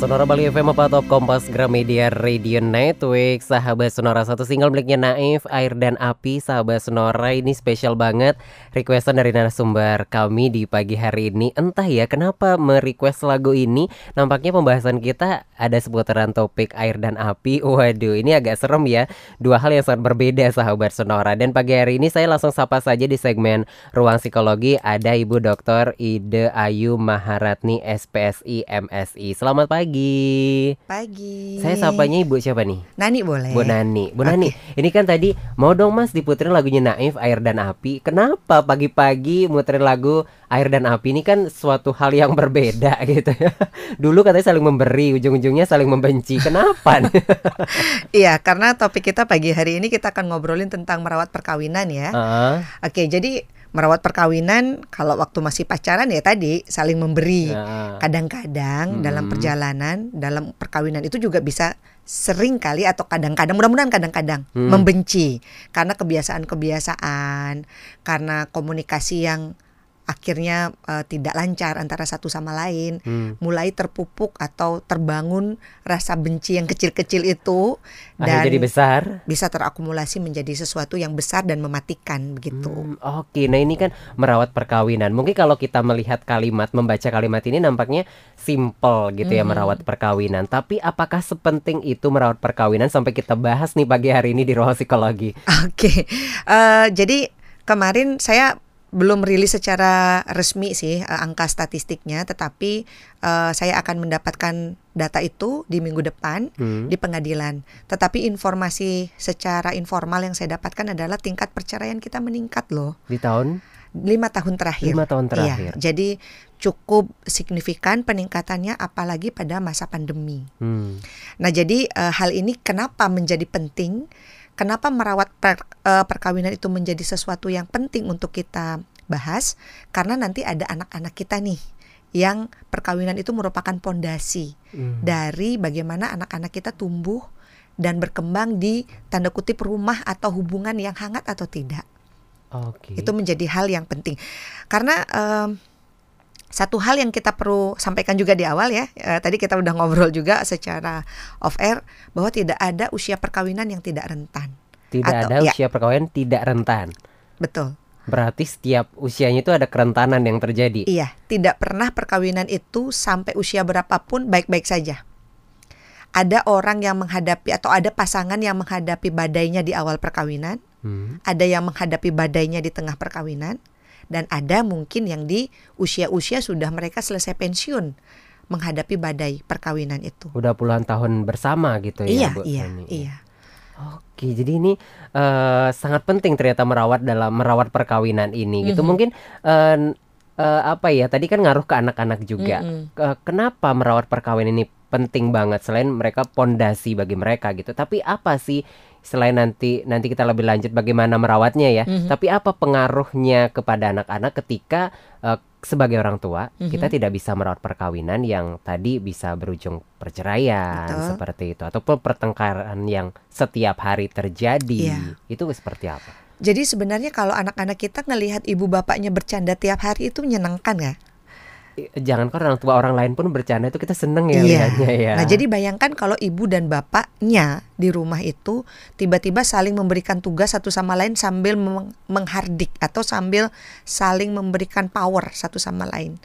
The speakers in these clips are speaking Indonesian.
Sonora Bali FM apa top Kompas Gramedia Radio Network. Sahabat Sonora satu single miliknya Naif Air dan Api. Sahabat Sonora ini spesial banget. Requestan dari narasumber kami di pagi hari ini. Entah ya kenapa merequest lagu ini? Nampaknya pembahasan kita ada seputaran topik air dan api. Waduh ini agak serem ya. Dua hal yang sangat berbeda sahabat Sonora. Dan pagi hari ini saya langsung sapa saja di segmen Ruang Psikologi. Ada Ibu Dr. Ide Ayu Maharatni SPSI MSI Selamat pagi. Pagi. Saya sapanya Ibu siapa nih? Nani boleh. Bu Nani. Bu Nani, ini kan tadi mau dong Mas diputerin lagunya Naif Air dan Api. Kenapa pagi-pagi muterin lagu Air dan Api ini kan suatu hal yang berbeda gitu ya. Dulu katanya saling memberi, ujung-ujungnya saling membenci. Kenapa? Iya, karena topik kita pagi hari ini kita akan ngobrolin tentang merawat perkawinan ya. uh, Oke, jadi merawat perkawinan kalau waktu masih pacaran ya tadi saling memberi. uh, Kadang-kadang Mm-mm. dalam perjalanan, dalam perkawinan itu juga bisa sering kali atau kadang-kadang mudah-mudahan kadang-kadang Hmm. membenci karena kebiasaan-kebiasaan, karena komunikasi yang akhirnya eh, tidak lancar antara satu sama lain. hmm. mulai terpupuk atau terbangun rasa benci yang kecil-kecil itu Akhirnya dan jadi besar. bisa terakumulasi menjadi sesuatu yang besar dan mematikan begitu. Hmm, Oke, nah ini kan merawat perkawinan. Mungkin kalau kita melihat kalimat, membaca kalimat ini nampaknya simple gitu ya Mhm. merawat perkawinan. Tapi apakah sepenting itu merawat perkawinan sampai kita bahas nih pagi hari ini di ruang psikologi? Oke, Eh, jadi kemarin saya belum rilis secara resmi sih eh, angka statistiknya, tetapi eh, saya akan mendapatkan data itu di minggu depan Hmm. di pengadilan. Tetapi informasi secara informal yang saya dapatkan adalah tingkat perceraian kita meningkat loh Di tahun lima tahun terakhir. lima tahun terakhir. Iya, jadi cukup signifikan peningkatannya apalagi pada masa pandemi. Hmm. Nah, jadi eh, hal ini kenapa menjadi penting? Kenapa merawat per- eh, perkawinan itu menjadi sesuatu yang penting untuk kita bahas? Karena nanti ada anak-anak kita nih yang perkawinan itu merupakan pondasi Hmm. dari bagaimana anak-anak kita tumbuh dan berkembang di tanda kutip rumah atau hubungan yang hangat atau tidak. Oke. Itu menjadi hal yang penting. Karena em, satu hal yang kita perlu sampaikan juga di awal ya, eh, tadi kita udah ngobrol juga secara off air bahwa tidak ada usia perkawinan yang tidak rentan. tidak atau- ada ya. usia perkawinan tidak rentan. Betul. Berarti setiap usianya itu ada kerentanan yang terjadi. Iya, tidak pernah perkawinan itu sampai usia berapapun baik-baik saja. Ada orang yang menghadapi atau ada pasangan yang menghadapi badainya di awal perkawinan, Hmm. ada yang menghadapi badainya di tengah perkawinan, dan ada mungkin yang di usia-usia sudah mereka selesai pensiun menghadapi badai perkawinan itu. Udah puluhan tahun bersama gitu ya, iya, Bu iya, Nani. iya. Oke, jadi ini eh, sangat penting ternyata merawat dalam merawat perkawinan ini gitu. Mhm. Mungkin n- eh, apa ya? Tadi kan ngaruh ke anak-anak juga. Mm-mm. Ke- kenapa merawat perkawinan ini penting banget selain mereka pondasi bagi mereka gitu. Tapi apa sih selain nanti nanti kita lebih lanjut bagaimana merawatnya ya. Mhm. Tapi apa pengaruhnya kepada anak-anak ketika eh, sebagai orang tua Mhm. kita tidak bisa merawat perkawinan yang tadi bisa berujung perceraian Betul. seperti itu ataupun pertengkaran yang setiap hari terjadi. Iya. Itu seperti apa? Jadi sebenarnya kalau anak-anak kita ngelihat ibu bapaknya bercanda tiap hari itu menyenangkan ya. Jangan kan orang tua orang lain pun bercanda itu kita seneng ya Iya. ya. Nah, jadi bayangkan kalau ibu dan bapaknya di rumah itu tiba-tiba saling memberikan tugas satu sama lain sambil meng- menghardik atau sambil saling memberikan power satu sama lain.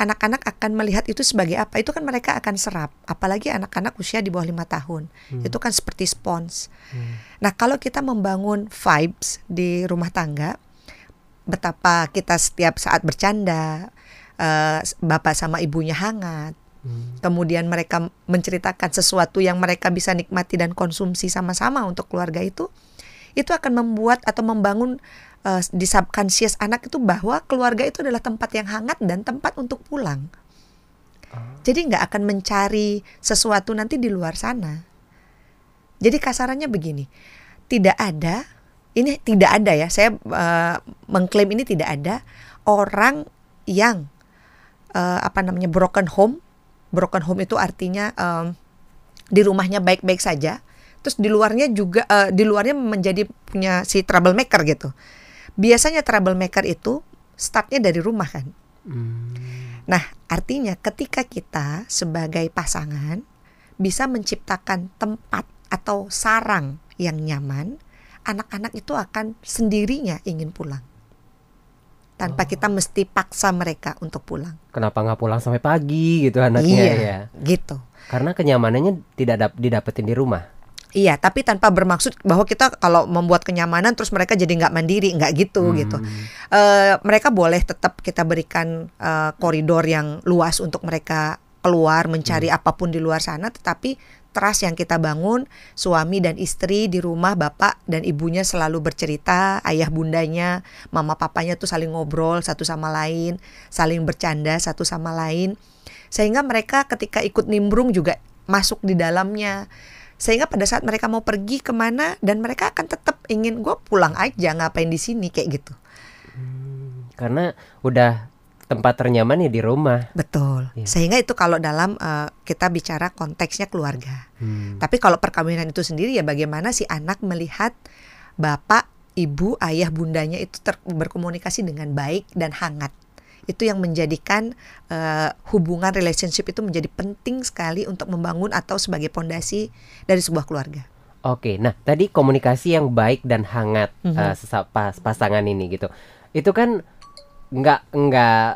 Anak-anak akan melihat itu sebagai apa? Itu kan mereka akan serap, apalagi anak-anak usia di bawah lima tahun. Hmm. Itu kan seperti spons. Hmm. Nah, kalau kita membangun vibes di rumah tangga, betapa kita setiap saat bercanda, eh, bapak sama ibunya hangat, Hmm. kemudian mereka menceritakan sesuatu yang mereka bisa nikmati dan konsumsi sama-sama untuk keluarga itu, itu akan membuat atau membangun eh, di subconscious anak itu bahwa keluarga itu adalah tempat yang hangat dan tempat untuk pulang. Jadi nggak akan mencari sesuatu nanti di luar sana. Jadi kasarannya begini, tidak ada, ini tidak ada ya, saya eh, mengklaim ini tidak ada orang yang eh, apa namanya broken home. Broken home itu artinya em, di rumahnya baik-baik saja, terus di luarnya juga eh, di luarnya menjadi punya si troublemaker gitu. Biasanya troublemaker itu startnya dari rumah kan. Hmm. Nah, artinya ketika kita sebagai pasangan bisa menciptakan tempat atau sarang yang nyaman, anak-anak itu akan sendirinya ingin pulang. Tanpa kita mesti paksa mereka untuk pulang. Kenapa nggak pulang sampai pagi gitu anaknya iya, ya? gitu. Karena kenyamanannya tidak dap didapetin di rumah. Iya, tapi tanpa bermaksud bahwa kita kalau membuat kenyamanan terus mereka jadi nggak mandiri, nggak gitu Hmm. gitu. Eh, mereka boleh tetap kita berikan eh, koridor yang luas untuk mereka keluar mencari apa pun di luar sana, tetapi trust yang kita bangun suami dan istri di rumah bapak dan ibunya selalu bercerita, ayah bundanya, mama papanya tuh saling ngobrol satu sama lain, saling bercanda satu sama lain, sehingga mereka ketika ikut nimbrung juga masuk di dalamnya. Sehingga pada saat mereka mau pergi ke mana dan mereka akan tetap ingin gue pulang aja ngapain di sini? kayak gitu. Karena udah tempat ternyaman ya di rumah. betul Iya. sehingga itu kalau dalam eh, kita bicara konteksnya keluarga Hmm. tapi kalau perkawinan itu sendiri ya bagaimana si anak melihat bapak ibu ayah bundanya itu ter- berkomunikasi dengan baik dan hangat itu yang menjadikan eh, hubungan relationship itu menjadi penting sekali untuk membangun atau sebagai pondasi dari sebuah keluarga Oke, nah tadi komunikasi yang baik dan hangat Mhm. eh, sesa- pas pasangan ini gitu. Itu kan nggak nggak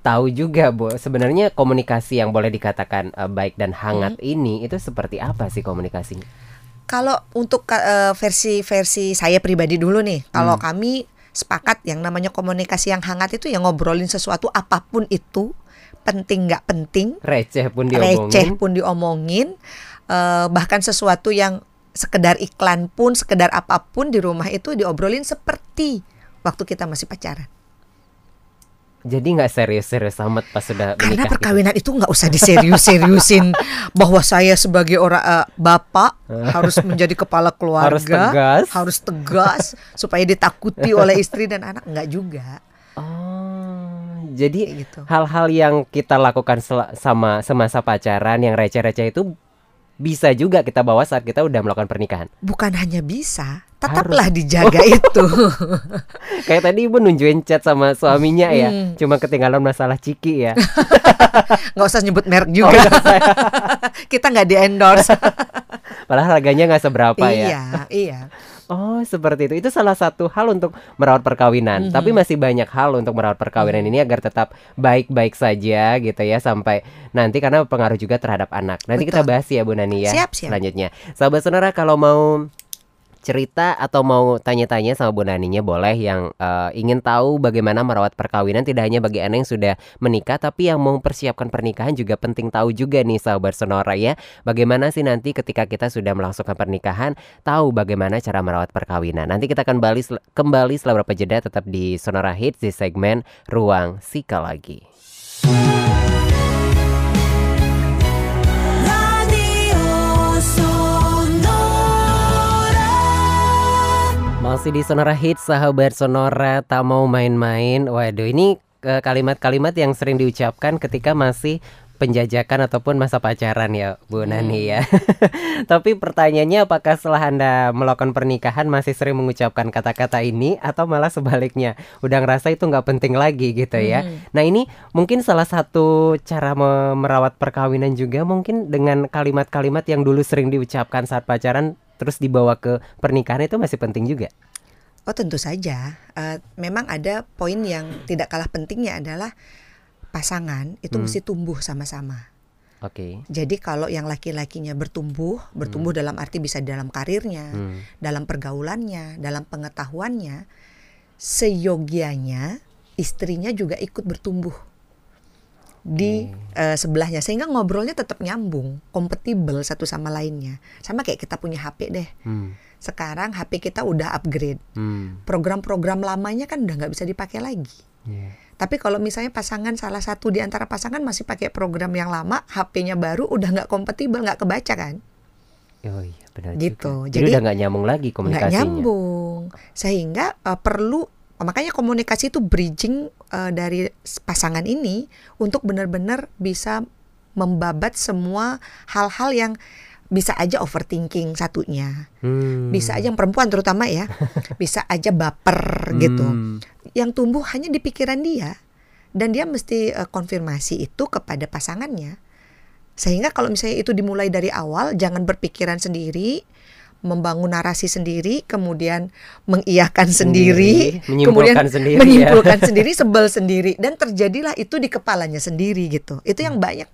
tahu juga, Bu. Sebenarnya komunikasi yang boleh dikatakan eh, baik dan hangat Mhm. ini itu seperti apa sih komunikasinya? Kalau untuk eh, versi-versi saya pribadi dulu nih, kalau Hmm. kami sepakat yang namanya komunikasi yang hangat itu ya ngobrolin sesuatu apa pun itu, penting nggak penting, Receh pun receh diomongin. pun diomongin, eh, bahkan sesuatu yang sekedar iklan pun, sekedar apa pun di rumah itu diobrolin seperti waktu kita masih pacaran. Jadi nggak serius-serius amat pas sudah Karena menikah gitu. perkawinan itu nggak usah diserius-seriusin bahwa saya sebagai orang eh, bapak harus menjadi kepala keluarga, Harus tegas. harus tegas supaya ditakuti oleh istri dan anak nggak juga. Oh, jadi gitu. hal-hal yang kita lakukan sama semasa pacaran yang receh-receh itu bisa juga kita bawa saat kita udah melakukan pernikahan. Bukan hanya bisa, tetaplah dijaga itu. Kayak tadi ibu nunjukin chat sama suaminya ya, Hmm. cuma ketinggalan masalah ciki ya. nggak usah nyebut merek Oh, juga. Kita nggak di endorse. Padahal harganya nggak seberapa ya. iya, iya. Oh seperti itu. Itu salah satu hal untuk merawat perkawinan. Mhm. Tapi masih banyak hal untuk merawat perkawinan ini agar tetap baik-baik saja gitu ya sampai nanti karena pengaruh juga terhadap anak. Nanti kita Betul. bahas ya Bu Nani ya. Siap, siap. Selanjutnya, sahabat sonora kalau mau cerita atau mau tanya-tanya sama Bu Naninya boleh yang eh, ingin tahu bagaimana merawat perkawinan tidak hanya bagi Anda yang sudah menikah tapi yang mau mempersiapkan pernikahan juga penting tahu juga nih sahabat sonora ya bagaimana sih nanti ketika kita sudah melangsungkan pernikahan tahu bagaimana cara merawat perkawinan nanti kita akan kembali kembali setelah beberapa jeda tetap di Sonora Hits di segmen Ruang Psikologi. Radio Masih di Sonora Hits, sahabat Sonora tak mau main-main. Waduh, ini eh, kalimat-kalimat yang sering diucapkan ketika masih penjajakan ataupun masa pacaran ya, Bu Nani ya. Tapi pertanyaannya apakah setelah Anda melakukan pernikahan masih sering mengucapkan kata-kata ini atau malah sebaliknya? Udah ngerasa itu nggak penting lagi gitu ya. Nah, ini mungkin salah satu cara me- merawat perkawinan juga mungkin dengan kalimat-kalimat yang dulu sering diucapkan saat pacaran terus dibawa ke pernikahan itu masih penting juga. Oh tentu saja. Eh, memang ada poin yang tidak kalah pentingnya adalah pasangan itu Hmm. mesti tumbuh sama-sama. Oke. Jadi kalau yang laki-lakinya bertumbuh, bertumbuh dalam arti bisa dalam karirnya, Hmm. dalam pergaulannya, dalam pengetahuannya, seyogianya istrinya juga ikut bertumbuh di eh, sebelahnya sehingga ngobrolnya tetap nyambung, kompatibel satu sama lainnya. Sama kayak kita punya HP deh. Hmm. Sekarang HP kita udah upgrade. Hmm. Program-program lamanya kan udah nggak bisa dipakai lagi. Iya. Tapi kalau misalnya pasangan salah satu di antara pasangan masih pakai program yang lama, HP-nya baru udah nggak kompatibel, nggak kebaca kan? Oh iya benar Gitu. juga. Jadi, Jadi, udah nggak nyambung lagi nggak komunikasinya. nyambung sehingga eh, perlu makanya komunikasi itu bridging eh, dari pasangan ini untuk benar-benar bisa membabat semua hal-hal yang bisa aja overthinking satunya Hmm. bisa aja yang perempuan terutama ya bisa aja baper gitu Hmm. yang tumbuh hanya di pikiran dia dan dia mesti eh, konfirmasi itu kepada pasangannya. Sehingga kalau misalnya itu dimulai dari awal, jangan berpikiran sendiri, membangun narasi sendiri, kemudian mengiyakan sendiri, Sendiri, menyimpulkan kemudian sendiri ya. menyimpulkan sendiri, sebel sendiri, dan terjadilah itu di kepalanya sendiri gitu. Itu yang banyak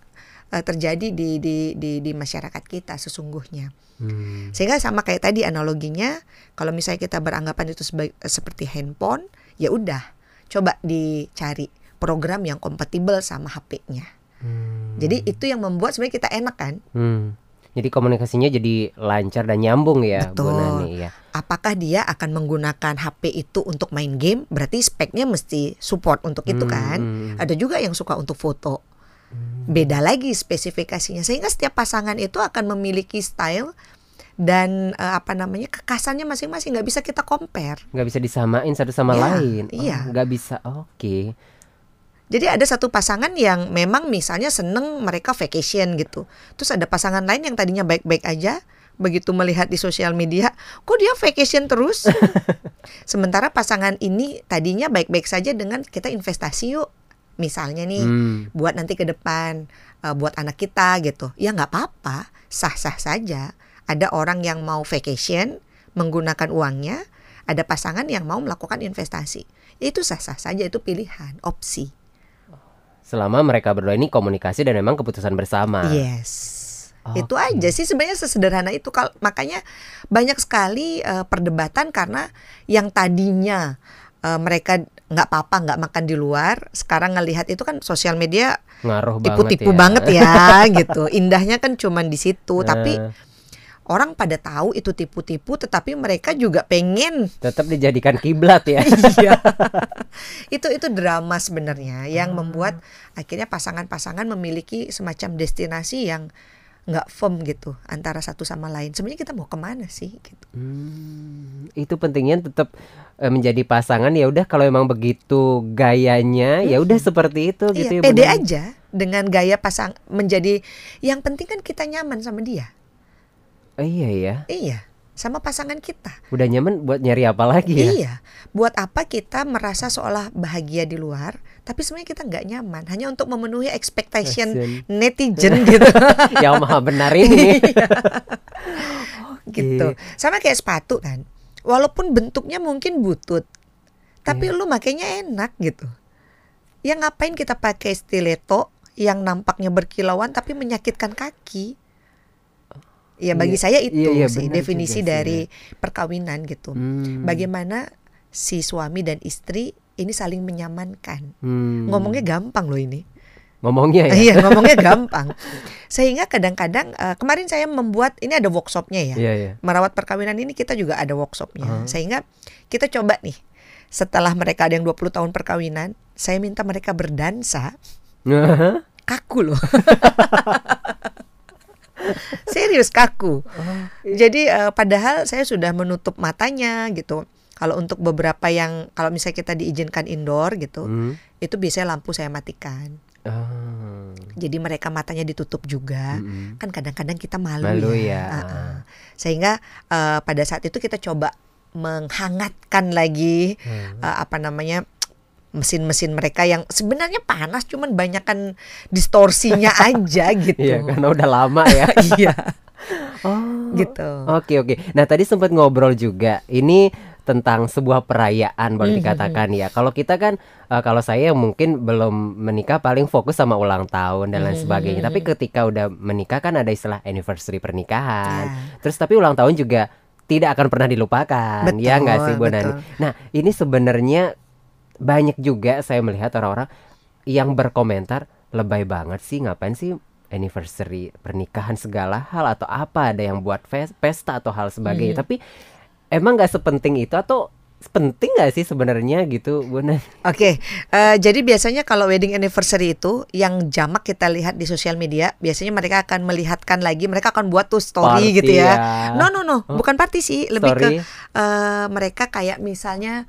eh, terjadi di di di di masyarakat kita sesungguhnya. Hmm. Sehingga sama kayak tadi analoginya, kalau misalnya kita beranggapan itu sebagai, seperti handphone, ya udah, coba dicari program yang kompatibel sama HP-nya. Hmm. Jadi itu yang membuat sebenarnya kita enak kan? Hmm. Jadi komunikasinya jadi lancar dan nyambung ya, Bu Betul. Nani ya. Apakah dia akan menggunakan HP itu untuk main game? Berarti speknya mesti support untuk itu Hmm, kan? hmm. Ada juga yang suka untuk foto. Beda lagi spesifikasinya. Sehingga setiap pasangan itu akan memiliki style dan eh, apa namanya kekasannya masing-masing nggak bisa kita compare. nggak bisa disamain satu sama Ya, lain. Oh, iya. nggak bisa. Oke. Jadi ada satu pasangan yang memang misalnya seneng mereka vacation gitu. Terus ada pasangan lain yang tadinya baik-baik aja, begitu melihat di sosial media, kok dia vacation terus? Sementara pasangan ini tadinya baik-baik saja dengan kita investasi yuk. Misalnya nih, Hmm. buat nanti ke depan, eh, buat anak kita gitu. Ya nggak apa-apa, sah-sah saja. Ada orang yang mau vacation menggunakan uangnya, ada pasangan yang mau melakukan investasi. Itu sah-sah saja, itu pilihan, opsi. Selama mereka berdua ini komunikasi dan memang keputusan bersama. Yes. Oke. Itu aja sih sebenarnya sesederhana itu Kal- makanya banyak sekali eh, perdebatan karena yang tadinya eh, mereka nggak apa-apa nggak makan di luar sekarang ngelihat itu kan sosial media Ngaruh tipu-tipu banget ya. banget ya gitu indahnya kan cuman di situ tapi Nah, orang pada tahu itu tipu-tipu tetapi mereka juga pengen tetap dijadikan kiblat ya. Iya. itu itu drama sebenarnya yang membuat akhirnya pasangan-pasangan memiliki semacam destinasi yang nggak firm gitu antara satu sama lain. Sebenarnya kita mau ke mana sih? Gitu. Hmm, itu pentingnya tetap eh, menjadi pasangan ya udah kalau emang begitu gayanya ya udah seperti itu gitu iya, ya. Bu pede Nani. aja dengan gaya pasang menjadi yang penting kan kita nyaman sama dia. Oh, iya ya. Iya, sama pasangan kita. Udah nyaman buat nyari apa lagi ya? Iya, buat apa kita merasa seolah bahagia di luar, tapi sebenarnya kita nggak nyaman hanya untuk memenuhi expectation netizen gitu. Yang maha benar ini. gitu. Sama kayak sepatu kan. Walaupun bentuknya mungkin butut, tapi lu makainya enak gitu. Ya ngapain kita pakai stiletto yang nampaknya berkilauan tapi menyakitkan kaki? Ya bagi Iya, saya itu iya, iya, sih definisi sih, dari perkawinan gitu. Hmm. Bagaimana si suami dan istri ini saling menyamankan. Hmm. Ngomongnya gampang loh ini. Ngomongnya ya. Iya, ngomongnya gampang. Sehingga kadang-kadang eh, kemarin saya membuat ini ada workshopnya ya Iya iya. merawat perkawinan ini kita juga ada workshopnya. Uh-huh. Sehingga kita coba nih setelah mereka ada yang 20 tahun perkawinan, saya minta mereka berdansa kaku loh. Serius kaku. Jadi eh, padahal saya sudah menutup matanya gitu. Kalau untuk beberapa yang kalau misalnya kita diizinkan indoor gitu, Hmm. itu biasanya lampu saya matikan. Ah. Jadi mereka matanya ditutup juga. Mm-mm. Kan kadang-kadang kita malu, Malu ya. ya. Uh-uh. Sehingga eh, pada saat itu kita coba menghangatkan lagi Hmm. eh, apa namanya mesin-mesin mereka yang sebenarnya panas cuman banyakan distorsinya aja gitu. Iya karena udah lama ya. Iya, Oh. gitu. Oke oke. Nah tadi sempat ngobrol juga. Ini tentang sebuah perayaan boleh Mhm. dikatakan ya. Kalau kita kan eh, kalau saya mungkin belum menikah paling fokus sama ulang tahun dan lain Mhm. sebagainya. Tapi ketika udah menikah kan ada istilah anniversary pernikahan. Ya. Terus tapi ulang tahun juga tidak akan pernah dilupakan. ya nggak sih Bu Betul, Nani? betul. Nah ini sebenarnya banyak juga saya melihat orang-orang yang berkomentar lebay banget sih ngapain sih anniversary pernikahan segala hal atau apa ada yang buat pesta atau hal sebagainya Mhm. tapi emang nggak sepenting itu atau penting nggak sih sebenarnya gitu Bu Nani? Oke, eh, jadi biasanya kalau wedding anniversary itu yang jamak kita lihat di sosial media, biasanya mereka akan melihatkan lagi, mereka akan buat tuh story Party gitu ya. ya. No no no, Oh. bukan party sih, lebih ke Story? eh, mereka kayak misalnya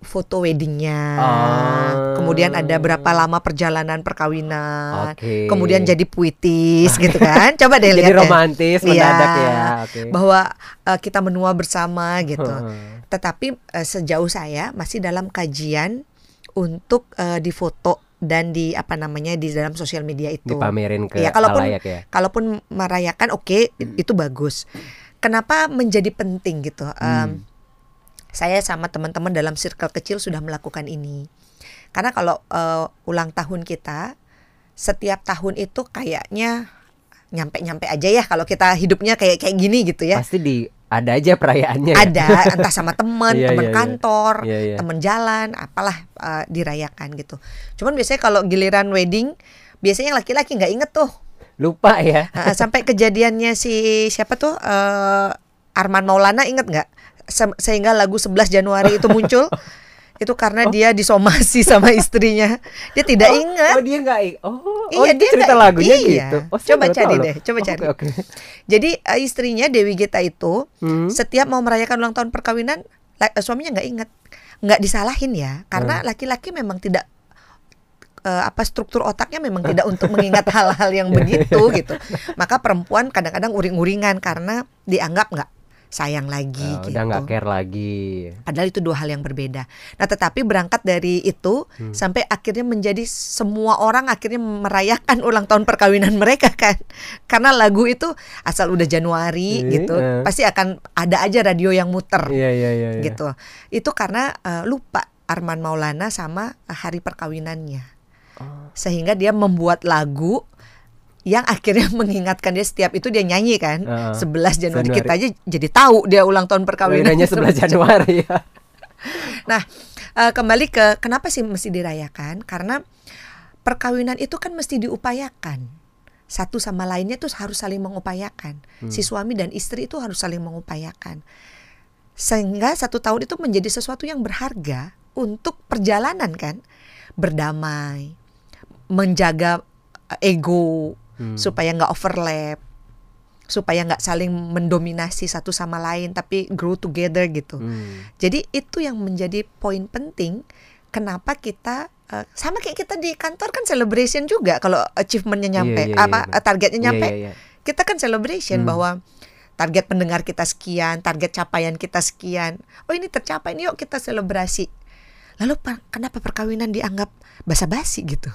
foto weddingnya, Oh. kemudian ada berapa lama perjalanan perkawinan, Oke. kemudian jadi puitis gitu kan. Coba deh jadi lihat deh. romantis Iya. mendadak ya oke bahwa eh, kita menua bersama gitu. Heeh. Tetapi eh, sejauh saya masih dalam kajian untuk eh, difoto dan di apa namanya di dalam sosial media itu. Dipamerin ke Ya, kalaupun ya. kalaupun merayakan oke itu bagus. Kenapa menjadi penting gitu? Em, saya sama teman-teman dalam circle kecil sudah melakukan ini. Karena kalau eh, ulang tahun kita setiap tahun itu kayaknya nyampe-nyampe aja ya kalau kita hidupnya kayak kayak gini gitu ya. Pasti di ada aja perayaannya ya. Ada entah sama teman, Iya, teman iya, iya. kantor, Iya, iya. teman jalan, apalah eh, dirayakan gitu. Cuman biasanya kalau giliran wedding biasanya yang laki-laki nggak inget tuh Lupa ya. Uh, sampai kejadiannya si siapa tuh eh, Arman Maulana inget nggak Se- sehingga lagu 11 Januari itu muncul itu karena dia disomasi sama istrinya dia tidak Oh, ingat Oh, dia nggak Oh, oh Iya, itu dia cerita nggak- lagunya iya. gitu. Oh, Coba cari loh. deh, coba Oh, cari. Oke, oke. jadi eh, istrinya Dewi Gita itu Hmm. setiap mau merayakan ulang tahun perkawinan eh, suaminya nggak inget nggak disalahin ya Hmm. karena laki-laki memang tidak eh, apa struktur otaknya memang tidak untuk mengingat hal-hal yang begitu gitu maka perempuan kadang-kadang uring-uringan karena dianggap nggak sayang lagi Oh, gitu Udah nggak care lagi. Padahal itu dua hal yang berbeda. Nah, tetapi berangkat dari itu Hmm. sampai akhirnya menjadi semua orang akhirnya merayakan ulang tahun perkawinan mereka kan. Karena lagu itu asal udah Januari Iya. gitu, pasti akan ada aja radio yang muter Iya, iya, iya. iya. gitu. Itu karena eh, lupa Arman Maulana sama eh, hari perkawinannya. Oh. Sehingga dia membuat lagu yang akhirnya mengingatkan dia setiap itu dia nyanyi kan Heeh. 11 Januari Januari. kita aja jadi tahu dia ulang tahun perkawinannya Kawinannya 11 Januari ya. Nah, eh, kembali ke kenapa sih mesti dirayakan? Karena perkawinan itu kan mesti diupayakan. Satu sama lainnya tuh harus saling mengupayakan. Si suami dan istri itu harus saling mengupayakan. Sehingga satu tahun itu menjadi sesuatu yang berharga untuk perjalanan kan, berdamai, menjaga eh, ego supaya nggak overlap, supaya nggak saling mendominasi satu sama lain, tapi grow together gitu. Hmm. Jadi itu yang menjadi poin penting kenapa kita eh, sama kayak kita di kantor kan celebration juga kalau achievementnya nyampe Iya, iya, apa iya, eh, targetnya Iya, nyampe iya, iya. kita kan celebration Hmm. bahwa target pendengar kita sekian target capaian kita sekian oh ini tercapai nih yuk kita selebrasi lalu pa- kenapa perkawinan dianggap basa-basi gitu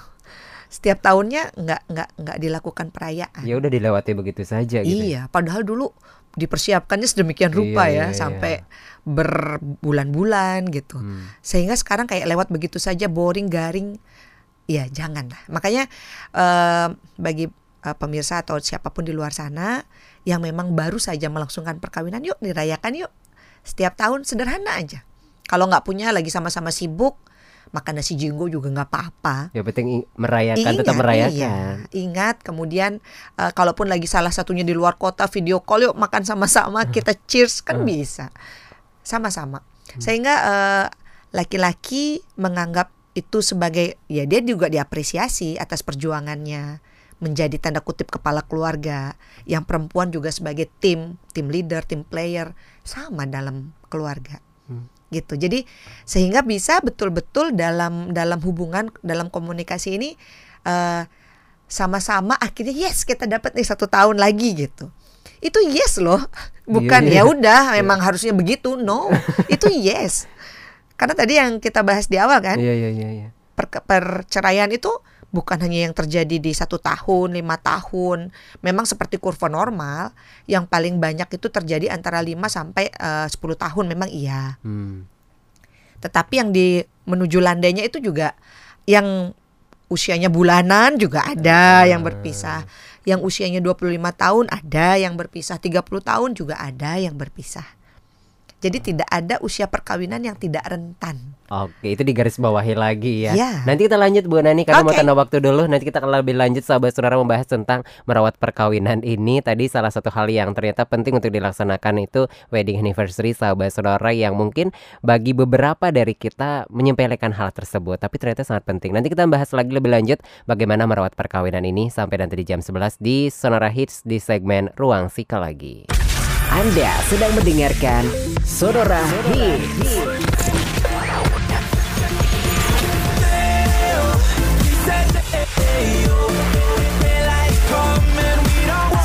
setiap tahunnya nggak nggak nggak dilakukan perayaan Ya udah dilewati begitu saja gitu. Iya, padahal dulu dipersiapkannya sedemikian rupa Iya, ya iya, sampai berbulan-bulan gitu. Hmm. Sehingga sekarang kayak lewat begitu saja boring, garing. Ya, jangan lah. Makanya eh, bagi eh, pemirsa atau siapa pun di luar sana yang memang baru saja melangsungkan perkawinan, yuk dirayakan yuk. Setiap tahun sederhana aja. Kalau nggak punya lagi sama-sama sibuk, makan nasi jinggo juga nggak apa-apa. Ya penting merayakan tetap merayakan. Iya, ingat kemudian eh, kalaupun lagi salah satunya di luar kota video call yuk makan sama-sama kita cheers kan bisa. Sama-sama. Sehingga eh, laki-laki menganggap itu sebagai ya dia juga diapresiasi atas perjuangannya menjadi tanda kutip kepala keluarga yang perempuan juga sebagai tim tim leader tim player sama dalam keluarga gitu. Jadi sehingga bisa betul-betul dalam dalam hubungan dalam komunikasi ini eh, sama-sama akhirnya yes kita dapat nih satu tahun lagi gitu. Itu yes loh. Bukan Iya, iya. ya udah memang harusnya begitu. No itu yes. Karena tadi yang kita bahas di awal kan Iya, iya, iya, iya. per- perceraian itu bukan hanya yang terjadi di satu tahun, lima tahun. Memang seperti kurva normal, yang paling banyak itu terjadi antara 5 sampai eh, 10 tahun. Memang iya. Hmm. Tetapi yang di menuju landainya itu juga yang usianya bulanan juga ada yang berpisah. Yang usianya 25 tahun ada yang berpisah, 30 tahun juga ada yang berpisah. Jadi tidak ada usia perkawinan yang tidak rentan. Oke, itu di garis bawahi lagi ya. Iya. Nanti kita lanjut Bu Nani karena mau Oke. tanda waktu dulu. Nanti kita akan lebih lanjut sahabat saudara membahas tentang merawat perkawinan ini. Tadi salah satu hal yang ternyata penting untuk dilaksanakan itu wedding anniversary sahabat saudara yang mungkin bagi beberapa dari kita menyepelekan hal tersebut, tapi ternyata sangat penting. Nanti kita bahas lagi lebih lanjut bagaimana merawat perkawinan ini sampai nanti di jam 11 di Sonora Hits di segmen Ruang Psikologi. Anda sedang mendengarkan Sonora Hits.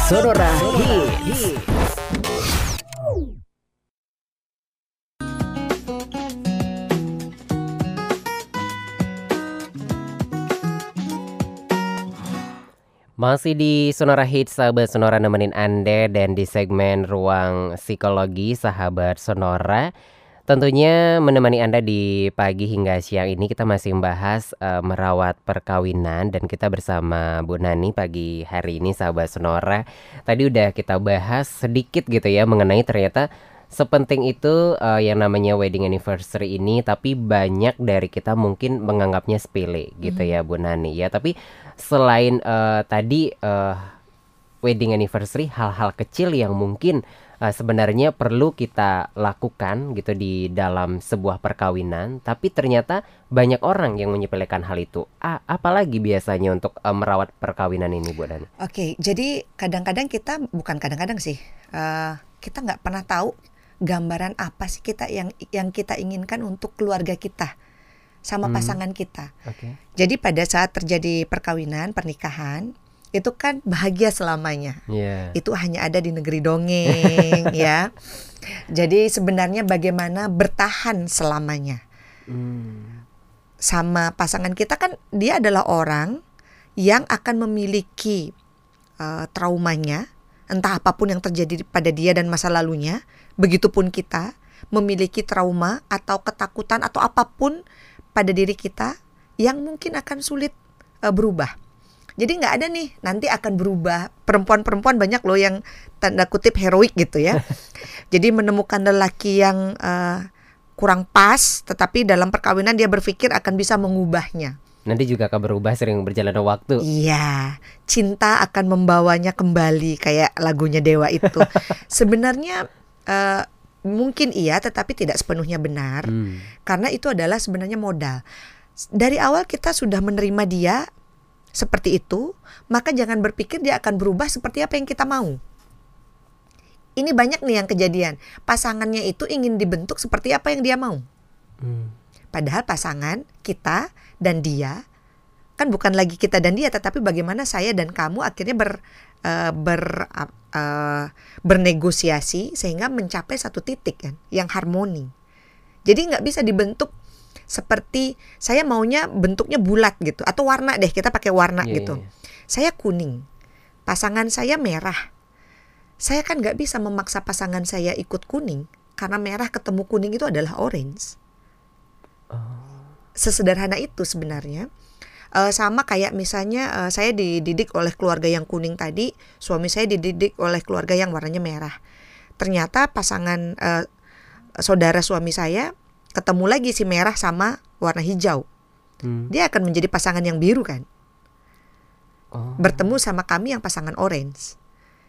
Sonora Hits. Masih di Sonora Hits, sahabat Sonora nemenin Anda dan di segmen Ruang Psikologi, sahabat Sonora. Tentunya menemani Anda di pagi hingga siang ini kita masih membahas eh, merawat perkawinan dan kita bersama Bu Nani pagi hari ini sahabat Sonora. Tadi udah kita bahas sedikit gitu ya mengenai ternyata sepenting itu eh, yang namanya wedding anniversary ini tapi banyak dari kita mungkin menganggapnya sepele gitu ya Bu Nani ya. Tapi selain eh, tadi eh, wedding anniversary hal-hal kecil yang mungkin eh, sebenarnya perlu kita lakukan gitu di dalam sebuah perkawinan tapi ternyata banyak orang yang menyepelekan hal itu. A- apalagi biasanya untuk eh, merawat perkawinan ini Bu Dani Oke, jadi kadang-kadang kita bukan kadang-kadang sih, eh, kita nggak pernah tahu gambaran apa sih kita yang yang kita inginkan untuk keluarga kita sama Hmm. pasangan kita. oke Jadi pada saat terjadi perkawinan, pernikahan, itu kan bahagia selamanya. ya Itu hanya ada di negeri dongeng ya. Jadi sebenarnya bagaimana bertahan selamanya Hmm. sama pasangan kita kan dia adalah orang yang akan memiliki eh, traumanya entah apa pun yang terjadi pada dia dan masa lalunya begitupun kita memiliki trauma atau ketakutan atau apa pun pada diri kita yang mungkin akan sulit eh, berubah. Jadi nggak ada nih nanti akan berubah. Perempuan-perempuan banyak loh yang tanda kutip heroik gitu ya. Jadi menemukan lelaki yang eh, kurang pas tetapi dalam perkawinan dia berpikir akan bisa mengubahnya. Nanti juga akan berubah sering berjalannya waktu. Iya, cinta akan membawanya kembali kayak lagunya Dewa itu. Sebenarnya eh, mungkin iya, tetapi tidak sepenuhnya benar Hmm. karena itu adalah sebenarnya modal. Dari awal kita sudah menerima dia seperti itu, maka jangan berpikir dia akan berubah seperti apa yang kita mau. Ini banyak nih yang kejadian. Pasangannya itu ingin dibentuk seperti apa yang dia mau. Hmm. Padahal pasangan kita dan dia kan bukan lagi kita dan dia, tetapi bagaimana saya dan kamu akhirnya ber eh, ber eh, bernegosiasi sehingga mencapai satu titik kan yang harmoni. Jadi nggak bisa dibentuk seperti saya maunya bentuknya bulat gitu atau warna deh kita pakai warna Iya, gitu. iya, iya. Saya kuning, pasangan saya merah. Saya kan nggak bisa memaksa pasangan saya ikut kuning karena merah ketemu kuning itu adalah orange sesederhana itu sebenarnya. Eh, sama kayak misalnya eh, saya dididik oleh keluarga yang kuning tadi, suami saya dididik oleh keluarga yang warnanya merah. Ternyata pasangan eh, saudara suami saya ketemu lagi si merah sama warna hijau. Hmm. Dia akan menjadi pasangan yang biru kan. Oh. Bertemu sama kami yang pasangan orange.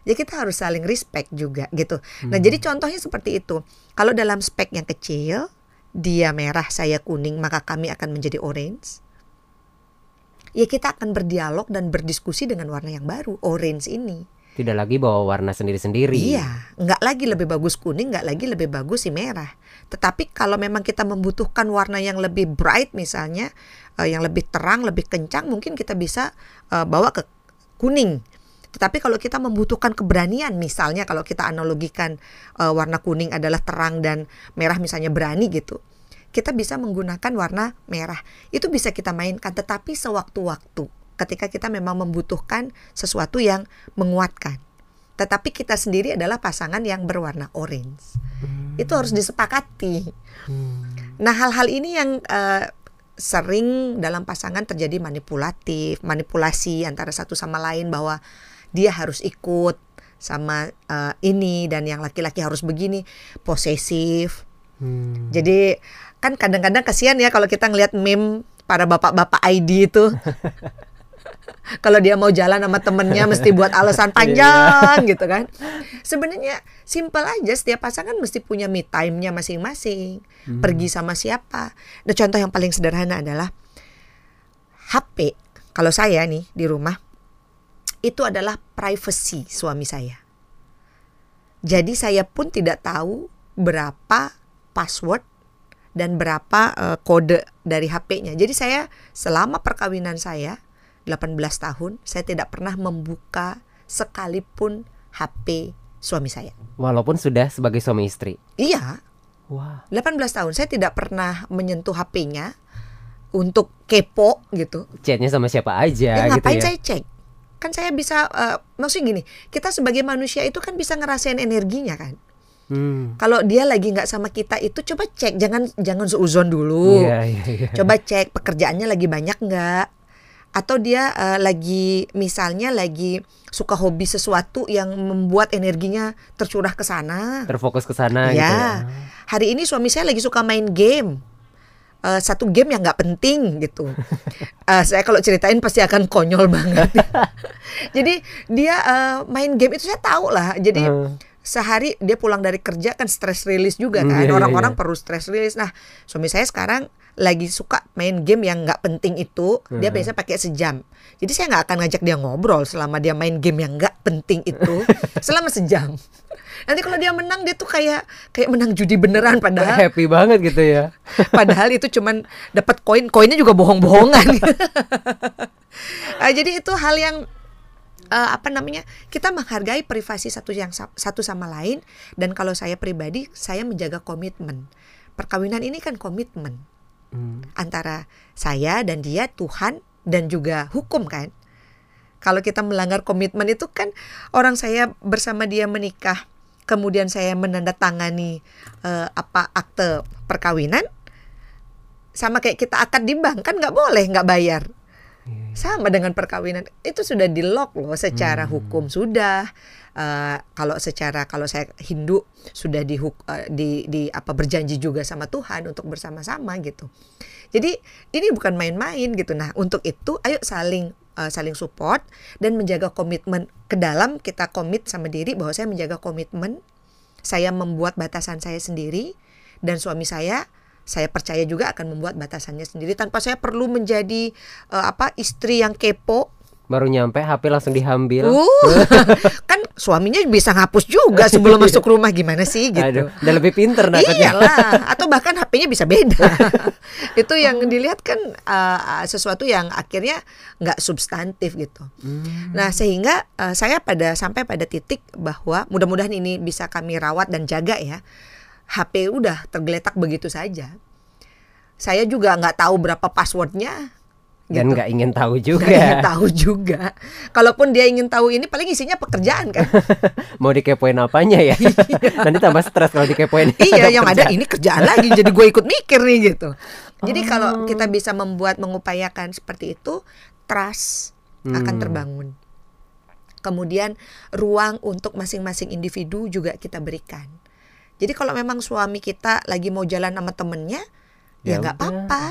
Ya kita harus saling respect juga gitu. Nah jadi contohnya seperti itu. Kalau dalam spek yang kecil, dia merah, saya kuning, maka kami akan menjadi orange. Ya kita akan berdialog dan berdiskusi dengan warna yang baru, orange ini. tidak lagi bawa warna sendiri-sendiri Iya, nggak lagi lebih bagus kuning, nggak lagi lebih bagus si merah. Tetapi kalau memang kita membutuhkan warna yang lebih bright misalnya, eh, yang lebih terang, lebih kencang, mungkin kita bisa eh, bawa ke kuning. Tetapi kalau kita membutuhkan keberanian, misalnya kalau kita analogikan eh, warna kuning adalah terang dan merah misalnya berani gitu, kita bisa menggunakan warna merah. Itu bisa kita mainkan, tetapi sewaktu-waktu ketika kita memang membutuhkan sesuatu yang menguatkan. Tetapi kita sendiri adalah pasangan yang berwarna orange. Itu harus disepakati. Nah, hal-hal ini yang eh, sering dalam pasangan terjadi manipulatif, manipulasi antara satu sama lain bahwa dia harus ikut sama eh, ini dan yang laki-laki harus begini, posesif. Hmm. Jadi kan kadang-kadang kasihan ya kalau kita ngelihat meme para bapak-bapak ID itu. kalau dia mau jalan sama temennya mesti buat alasan panjang gitu kan. Sebenarnya simpel aja setiap pasangan mesti punya me time-nya masing-masing. Pergi sama siapa. Nah, contoh yang paling sederhana adalah HP. Kalau saya nih di rumah itu adalah privacy suami saya. Jadi saya pun tidak tahu berapa password dan berapa eh, kode dari HP-nya. Jadi saya selama perkawinan saya 18 tahun saya tidak pernah membuka sekalipun HP suami saya. walaupun sudah sebagai suami istri Iya, wah 18 tahun saya tidak pernah menyentuh HP-nya untuk kepo gitu. chatnya sama siapa aja Ya, gitu ngapain ya saya cek? kan saya bisa eh, maksudnya gini kita sebagai manusia itu kan bisa ngerasain energinya kan Hmm. kalau dia lagi nggak sama kita itu coba cek jangan jangan seuzon dulu Iya, iya, iya. coba cek pekerjaannya lagi banyak nggak atau dia eh, lagi misalnya lagi suka hobi sesuatu yang membuat energinya tercurah ke sana Terfokus ke sana gitu ya. ya hari ini suami saya lagi suka main game Eh, satu game yang nggak penting gitu Eh, saya kalau ceritain pasti akan konyol banget jadi dia eh, main game itu saya tahu lah jadi Hmm. Sehari dia pulang dari kerja kan stress release juga Hmm, kan iya, iya, orang-orang iya. perlu stress release nah suami saya sekarang lagi suka main game yang nggak penting itu dia Hmm. biasanya pakai sejam jadi saya nggak akan ngajak dia ngobrol selama dia main game yang nggak penting itu selama sejam nanti kalau dia menang dia tuh kayak kayak menang judi beneran padahal Happy banget gitu ya. padahal itu cuman dapat koin koinnya juga bohong-bohongan Ah, jadi itu hal yang eh, apa namanya kita menghargai privasi satu yang sa- satu sama lain dan kalau saya pribadi saya menjaga komitmen. Perkawinan ini kan komitmen Hmm. antara saya dan dia Tuhan dan juga hukum kan? Kalau kita melanggar komitmen itu kan orang saya bersama dia menikah kemudian saya menandatangani eh, apa akte perkawinan sama kayak kita akad di bank kan nggak boleh nggak bayar sama dengan perkawinan. Itu sudah di lock loh secara hukum sudah. Eh, kalau secara kalau saya Hindu sudah di, di di apa berjanji juga sama Tuhan untuk bersama-sama gitu. Jadi ini bukan main-main gitu. Nah untuk itu ayo saling eh, saling support dan menjaga komitmen. Ke dalam kita komit sama diri bahwa saya menjaga komitmen saya membuat batasan saya sendiri dan suami saya saya percaya juga akan membuat batasannya sendiri tanpa saya perlu menjadi eh, apa istri yang kepo Baru nyampe HP langsung diambil. Uh, kan suaminya bisa ngapus juga sebelum masuk rumah gimana sih gitu. Aduh, udah lebih pinter nakutnya. Iyalah, atau bahkan HP-nya bisa beda. itu yang dilihat kan uh, sesuatu yang akhirnya nggak substantif gitu. Nah sehingga uh, saya pada sampai pada titik bahwa mudah-mudahan ini bisa kami rawat dan jaga ya. HP udah tergeletak begitu saja. Saya juga nggak tahu berapa passwordnya. Dan gitu. nggak ingin tahu juga. ingin tahu juga. Kalaupun dia ingin tahu ini paling isinya pekerjaan kan. Mau dikepoin apanya ya? Nanti tambah stres kalau dikepoin. iya, yang ada ini kerjaan lagi jadi gue ikut mikir nih gitu. Jadi kalau kita bisa membuat mengupayakan seperti itu, trust akan Hmm. terbangun. Kemudian ruang untuk masing-masing individu juga kita berikan. Jadi kalau memang suami kita lagi mau jalan sama temennya, ya Ya nggak udah. apa-apa.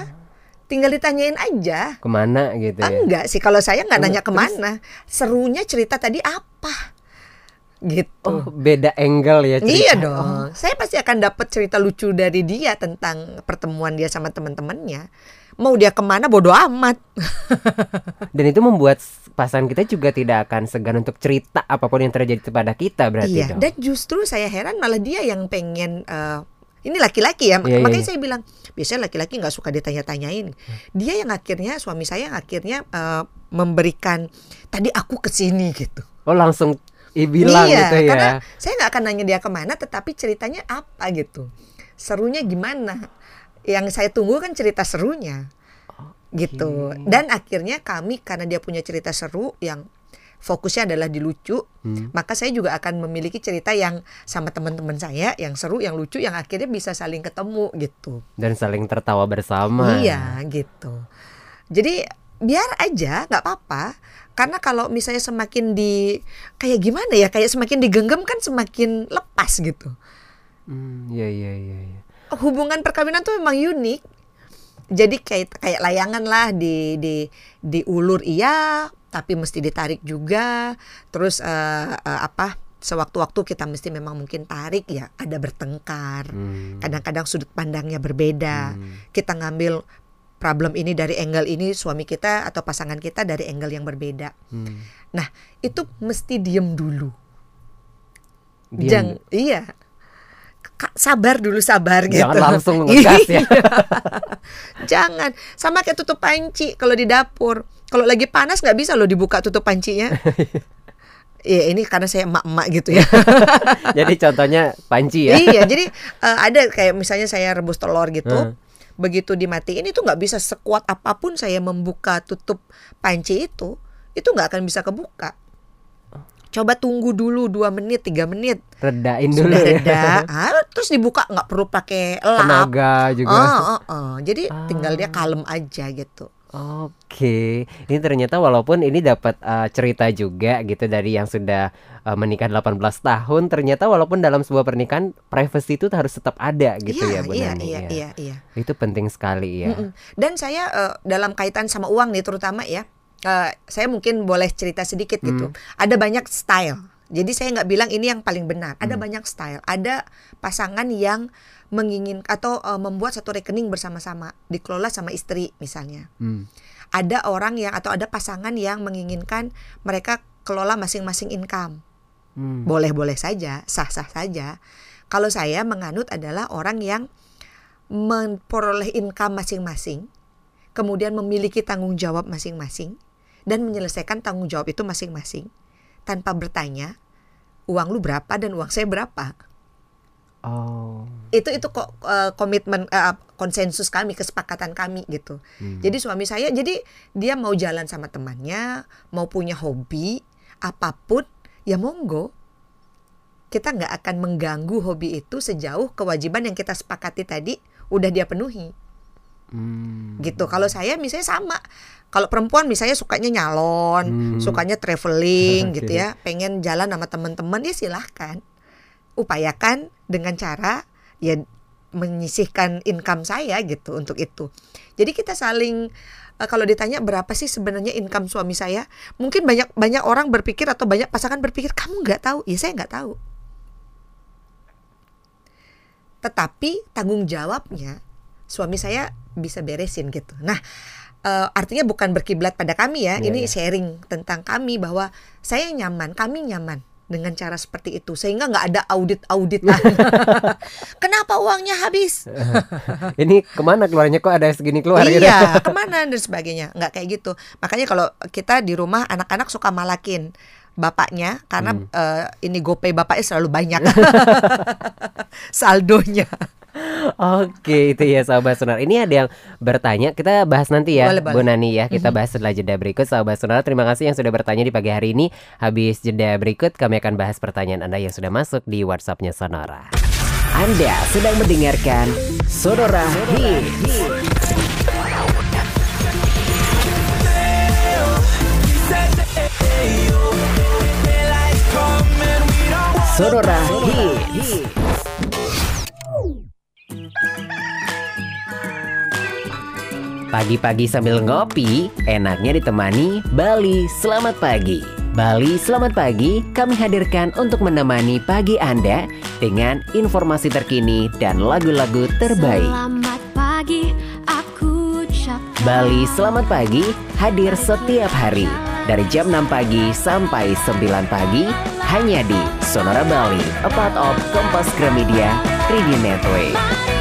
Tinggal ditanyain aja. Ke mana gitu ya? Enggak sih kalau saya nggak Oh, nanya terus? ke mana. Serunya cerita tadi apa? Gitu. Oh, beda angle ya cerita. Iya dong. Saya pasti akan dapat cerita lucu dari dia tentang pertemuan dia sama teman-temannya. Mau dia ke mana bodoh amat. Dan itu membuat pasangan kita juga tidak akan segan untuk cerita apa pun yang terjadi kepada kita berarti iya. dong. Dan justru saya heran malah dia yang pengen. eh, ini laki-laki ya. Iya, iya, Makanya iya. saya bilang biasanya laki-laki nggak suka ditanya-tanyain. Dia yang akhirnya suami saya yang akhirnya eh, memberikan tadi aku ke sini gitu. Oh langsung bilang iya, gitu ya. karena saya nggak akan nanya dia ke mana, tetapi ceritanya apa gitu, serunya gimana? Yang saya tunggu kan cerita serunya, gitu. Dan akhirnya kami karena dia punya cerita seru yang fokusnya adalah di lucu, Hmm. maka saya juga akan memiliki cerita yang sama teman-teman saya yang seru, yang lucu, yang akhirnya bisa saling ketemu gitu. Dan saling tertawa bersama. Iya, gitu. Jadi biar aja, nggak apa-apa. Karena kalau misalnya semakin di kayak gimana ya, kayak semakin digenggam kan semakin lepas gitu. Hmm, iya iya iya. iya. Hubungan perkawinan tuh memang unik. Jadi kayak kayak layangan lah di di diulur iya, tapi mesti ditarik juga. Terus eh, eh, apa? Sewaktu-waktu kita mesti memang mungkin tarik ya, ada bertengkar. Hmm. Kadang-kadang sudut pandangnya berbeda. Hmm. Kita ngambil problem ini dari angle ini, suami kita atau pasangan kita dari angle yang berbeda. Hmm. Nah, itu mesti diem dulu. Diam. Jang, iya. Ka- sabar dulu sabar gitu. Jangan langsung ngegas ya. Iya. Jangan. Sama kayak tutup panci kalau di dapur. Kalau lagi panas nggak bisa loh dibuka tutup pancinya. Iya, ini karena saya emak-emak gitu ya. Jadi contohnya panci ya. iya, jadi eh, ada kayak misalnya saya rebus telur gitu. Hmm. Begitu dimatiin itu nggak bisa sekuat apa pun saya membuka tutup panci itu, itu nggak akan bisa kebuka. Coba tunggu dulu dua menit, tiga menit, Redain dulu sudah ya. reda, ah, terus dibuka nggak perlu pakai lap. Tenaga juga. Ah, ah, ah. Jadi Ah. tinggal dia kalem aja gitu. Oke, ini ternyata walaupun ini dapat uh, cerita juga gitu dari yang sudah uh, menikah 18 tahun, ternyata walaupun dalam sebuah pernikahan privacy itu harus tetap ada gitu iya, ya Bu iya, Nani iya, ya. iya, iya. Itu penting sekali ya. Mm-mm. Dan saya eh, dalam kaitan sama uang nih terutama ya, eh, saya mungkin boleh cerita sedikit gitu. Ada banyak style. Jadi saya nggak bilang ini yang paling benar. Ada banyak style. Ada pasangan yang mengingin atau eh, membuat satu rekening bersama-sama dikelola sama istri misalnya. Hmm. Ada orang yang atau ada pasangan yang menginginkan mereka kelola masing-masing income. Hmm. Boleh-boleh saja, sah-sah saja. Kalau saya menganut adalah orang yang memperoleh income masing-masing, kemudian memiliki tanggung jawab masing-masing, dan menyelesaikan tanggung jawab itu masing-masing tanpa bertanya uang lu berapa dan uang saya berapa. Oh. Itu itu kok eh, komitmen eh, konsensus kami, kesepakatan kami gitu. Hmm. Jadi suami saya jadi dia mau jalan sama temannya, mau punya hobi apa pun ya monggo. Kita nggak akan mengganggu hobi itu sejauh kewajiban yang kita sepakati tadi udah dia penuhi Hmm. gitu. Kalau saya misalnya sama. Kalau perempuan misalnya sukanya nyalon, Hmm. sukanya traveling Oke. gitu ya, pengen jalan sama teman-teman ya silahkan. Upayakan dengan cara ya menyisihkan income saya gitu untuk itu. Jadi kita saling eh, kalau ditanya berapa sih sebenarnya income suami saya, mungkin banyak banyak orang berpikir atau banyak pasangan berpikir kamu nggak tahu, ya saya nggak tahu. Tetapi tanggung jawabnya suami saya bisa beresin gitu. Nah, eh, artinya bukan berkiblat pada kami ya. Iya, ini iya. sharing tentang kami bahwa saya nyaman, kami nyaman dengan cara seperti itu sehingga nggak ada audit auditan. Kenapa uangnya habis? Ini ke mana keluarnya kok ada segini keluar gitu? iya, ke mana dan sebagainya. Nggak kayak gitu. Makanya kalau kita di rumah anak-anak suka malakin bapaknya karena Hmm. eh, ini gopay bapaknya selalu banyak saldonya. Oke, itu ya sahabat sonar. Ini ada yang bertanya, kita bahas nanti ya, Boleh, boleh. Bu Nani ya. Kita bahas setelah jeda berikut sahabat sonar. Terima kasih yang sudah bertanya di pagi hari ini. Habis jeda berikut kami akan bahas pertanyaan Anda yang sudah masuk di WhatsAppnya Sonora. Anda sedang mendengarkan Sonora Hits. Sonora Hits. Pagi-pagi sambil ngopi, enaknya ditemani Bali Selamat Pagi. Bali Selamat Pagi kami hadirkan untuk menemani pagi Anda dengan informasi terkini dan lagu-lagu terbaik. Selamat pagi, aku ucapkan Bali Selamat Pagi hadir setiap hari dari jam 6 pagi sampai 9 pagi hanya di Sonora Bali, a part of Kompas Gramedia Radio Network.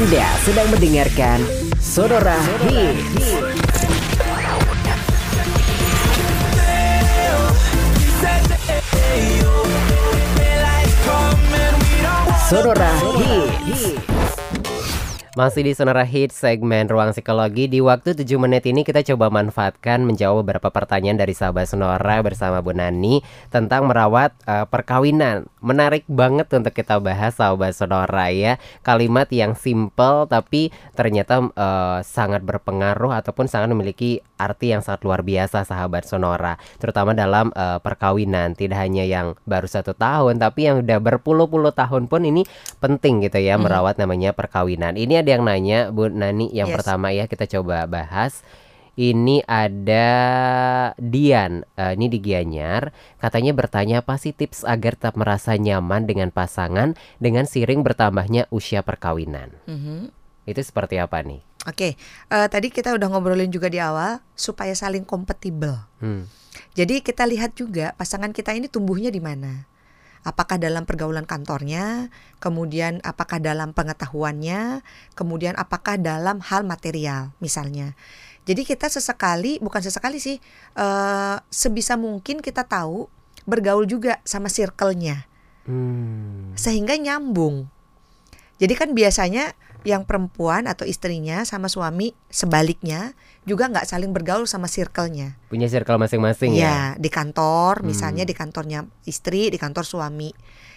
Anda sedang mendengarkan Sonora Hits. Sonora Hits. Masih di Sonora Hits segmen Ruang Psikologi. Di waktu 7 menit ini kita coba manfaatkan menjawab beberapa pertanyaan dari sahabat Sonora bersama Bu Nani Tentang merawat eh, perkawinan. Menarik banget untuk kita bahas sahabat Sonora ya. Kalimat yang simple tapi ternyata eh, sangat berpengaruh Ataupun sangat memiliki arti yang sangat luar biasa sahabat Sonora. Terutama dalam eh, perkawinan. Tidak hanya yang baru satu tahun Tapi yang udah berpuluh-puluh tahun pun ini penting gitu ya Merawat namanya perkawinan. Ini ada yang nanya Bu Nani yang Yes. pertama ya kita coba bahas ini ada Dian, eh, ini di Gianyar, katanya bertanya apa sih tips agar tetap merasa nyaman dengan pasangan dengan siring bertambahnya usia perkawinan. Mhm. Itu seperti apa nih? Oke, eh, tadi kita udah ngobrolin juga di awal supaya saling kompatibel. Hmm. Jadi kita lihat juga pasangan kita ini tumbuhnya di mana. Apakah dalam pergaulan kantornya, kemudian apakah dalam pengetahuannya, kemudian apakah dalam hal material misalnya. Jadi kita sesekali, bukan sesekali sih, eh, sebisa mungkin kita tahu bergaul juga sama circle-nya. Hmm. sehingga nyambung. Jadi kan biasanya yang perempuan atau istrinya sama suami sebaliknya juga nggak saling bergaul sama circle-nya. Punya circle masing-masing ya. Ya, di kantor, Hmm. misalnya di kantornya istri, di kantor suami.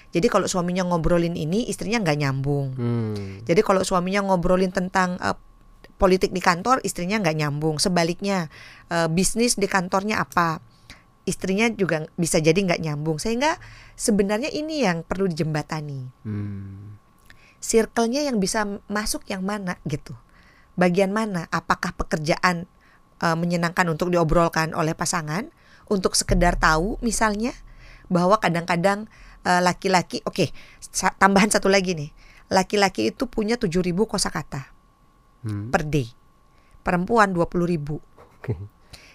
Jadi kalau suaminya ngobrolin ini, istrinya nggak nyambung. Hmm. Jadi kalau suaminya ngobrolin tentang eh, politik di kantor, istrinya nggak nyambung. Sebaliknya, eh, bisnis di kantornya apa, istrinya juga bisa jadi nggak nyambung. Sehingga sebenarnya ini yang perlu dijembatani. Hmm. Circle-nya yang bisa masuk yang mana gitu. Bagian mana? Apakah pekerjaan eh, menyenangkan untuk diobrolkan oleh pasangan? Untuk sekedar tahu misalnya bahwa kadang-kadang eh, laki-laki, oke, sa- tambahan satu lagi nih. Laki-laki itu punya 7000 kosakata Hmm. per day. Perempuan 20.000 ribu. Oke.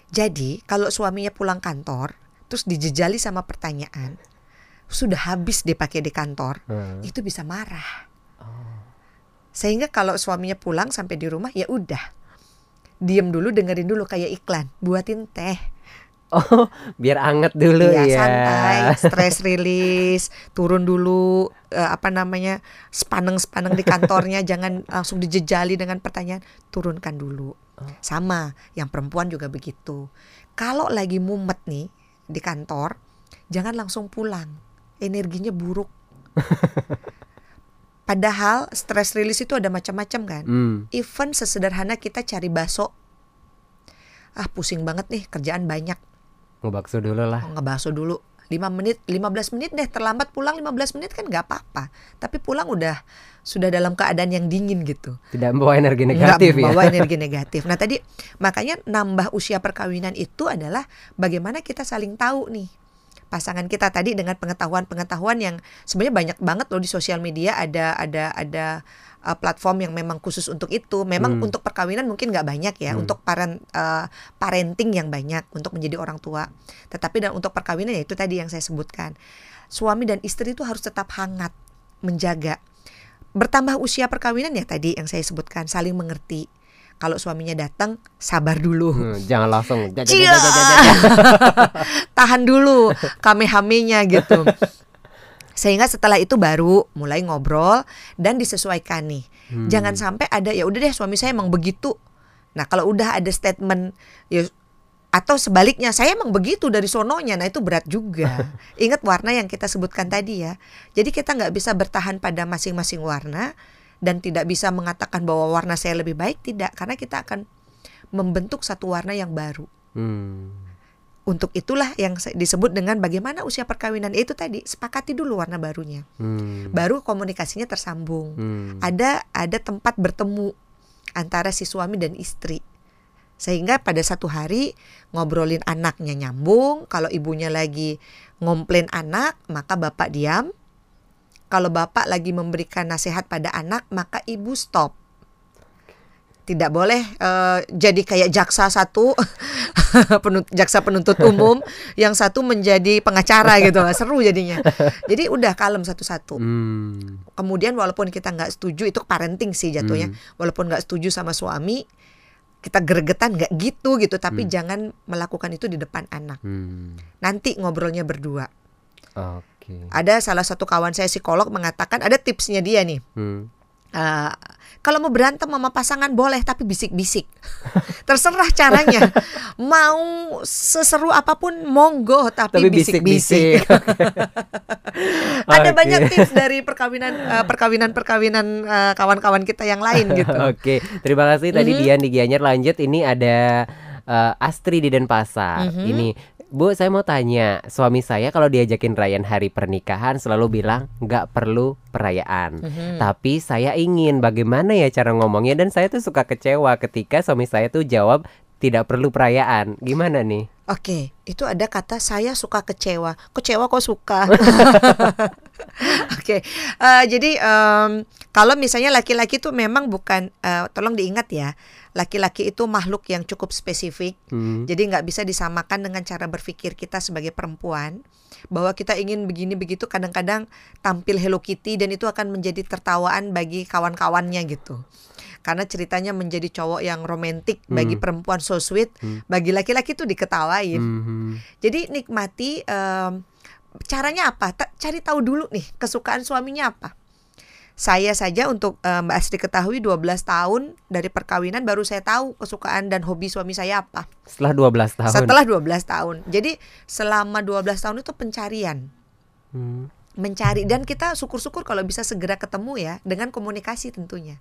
Jadi kalau suaminya pulang kantor, terus dijejali sama pertanyaan, sudah habis dipakai di kantor, Hmm. itu bisa marah. Sehingga kalau suaminya pulang sampai di rumah ya udah. Diem dulu dengerin dulu kayak iklan, buatin teh. Oh, biar anget dulu Iya, ya. santai, stress release, turun dulu eh, apa namanya? sepaneng-sepaneng di kantornya jangan langsung dijejali dengan pertanyaan, turunkan dulu. Sama, yang perempuan juga begitu. Kalau lagi mumet nih di kantor, jangan langsung pulang. Energinya buruk. Padahal stress release itu ada macam-macam kan. Hmm. Even sesederhana kita cari bakso. Ah, pusing banget nih, kerjaan banyak. Ngebakso dulu lah. Oh, ngebakso dulu 5 menit 15 menit deh terlambat pulang 15 menit kan nggak apa-apa tapi pulang udah sudah dalam keadaan yang dingin gitu Tidak membawa energi nggak negatif ya. membawa energi negatif nah tadi makanya nambah usia perkawinan itu adalah bagaimana kita saling tahu nih pasangan kita tadi dengan pengetahuan-pengetahuan yang sebenarnya banyak banget loh di sosial media ada ada ada uh, platform yang memang khusus untuk itu. Memang Hmm. untuk perkawinan mungkin nggak banyak ya, Hmm. untuk parent uh, parenting yang banyak untuk menjadi orang tua. Tetapi dan untuk perkawinan ya itu tadi yang saya sebutkan. Suami dan istri itu harus tetap hangat, menjaga. Bertambah usia perkawinan ya tadi yang saya sebutkan, saling mengerti. Kalau suaminya datang, sabar dulu. Hmm, jangan langsung. Cia. tahan dulu kamehamenya gitu. Sehingga setelah itu baru mulai ngobrol dan disesuaikan nih. Hmm. Jangan sampai ada ya udah deh suami saya emang begitu. Nah, kalau udah ada statement ya atau sebaliknya saya emang begitu dari sononya nah itu berat juga ingat warna yang kita sebutkan tadi ya jadi kita nggak bisa bertahan pada masing-masing warna dan tidak bisa mengatakan bahwa warna saya lebih baik tidak. Karena kita akan membentuk satu warna yang baru. Hmm. untuk itulah yang se- disebut dengan bagaimana usia perkawinan. Itu tadi sepakati dulu warna barunya. Hmm. baru komunikasinya tersambung. Hmm. ada ada tempat bertemu antara si suami dan istri. Sehingga pada satu hari ngobrolin anaknya nyambung. Kalau ibunya lagi ngomplain anak maka bapak diam kalau bapak lagi memberikan nasihat pada anak maka ibu stop. Tidak boleh eh, jadi kayak jaksa satu penut- jaksa penuntut umum yang satu menjadi pengacara gitu. Seru jadinya. Jadi udah kalem satu-satu. Hmm. kemudian walaupun kita nggak setuju itu parenting sih jatuhnya. Walaupun nggak setuju sama suami kita gregetan nggak gitu gitu. Tapi jangan melakukan itu di depan anak. Hmm. nanti ngobrolnya berdua Oke. ada salah satu kawan saya psikolog mengatakan ada tipsnya dia nih Hmm. Eh, kalau mau berantem sama pasangan boleh tapi bisik-bisik terserah caranya mau seseru apa pun monggo tapi, bisik-bisik ada banyak tips dari perkawinan eh, perkawinan perkawinan eh, kawan-kawan kita yang lain gitu Oke, terima kasih tadi Mhm. Dian di Gianyar. Lanjut ini ada eh, Astri di Denpasar. Mhm. Ini Bu, saya mau tanya, suami saya kalau diajakin rayain hari pernikahan selalu bilang nggak perlu perayaan. Mhm. Tapi saya ingin bagaimana ya cara ngomongnya dan saya tuh suka kecewa ketika suami saya tuh jawab tidak perlu perayaan. Gimana nih? Oke, itu ada kata saya suka kecewa. Kecewa kok suka? Oke, eh, jadi em, kalau misalnya laki-laki itu memang bukan, eh, tolong diingat ya, laki-laki itu makhluk yang cukup spesifik. Hmm. Jadi nggak bisa disamakan dengan cara berpikir kita sebagai perempuan bahwa kita ingin begini begitu kadang-kadang tampil Hello Kitty dan itu akan menjadi tertawaan bagi kawan-kawannya gitu. Karena ceritanya menjadi cowok yang romantis bagi Hmm. perempuan so sweet, Hmm. bagi laki-laki itu diketawain. Mhm. Jadi nikmati em, caranya apa? Cari tahu dulu nih kesukaan suaminya apa. Saya saja untuk eh, Mbak Astri ketahui 12 tahun dari perkawinan baru saya tahu kesukaan dan hobi suami saya apa. Setelah 12 tahun. Setelah 12 tahun. Jadi selama 12 tahun itu pencarian Hmm. mencari dan kita syukur-syukur kalau bisa segera ketemu ya dengan komunikasi tentunya.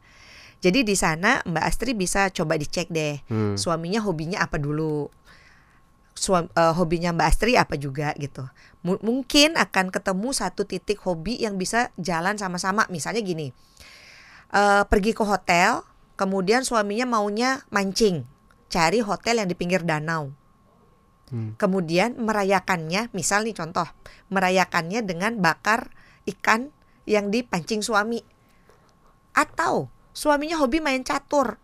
Jadi di sana Mbak Astri bisa coba dicek deh Hmm. suaminya hobinya apa dulu. Suam, eh, hobinya Mbak Astri apa juga gitu. Mu- mungkin akan ketemu satu titik hobi yang bisa jalan sama-sama. Misalnya gini, eh, pergi ke hotel, kemudian suaminya maunya mancing, cari hotel yang di pinggir danau. Hmm. Kemudian merayakannya, misal nih contoh, merayakannya dengan bakar ikan yang dipancing suami. Atau suaminya hobi main catur.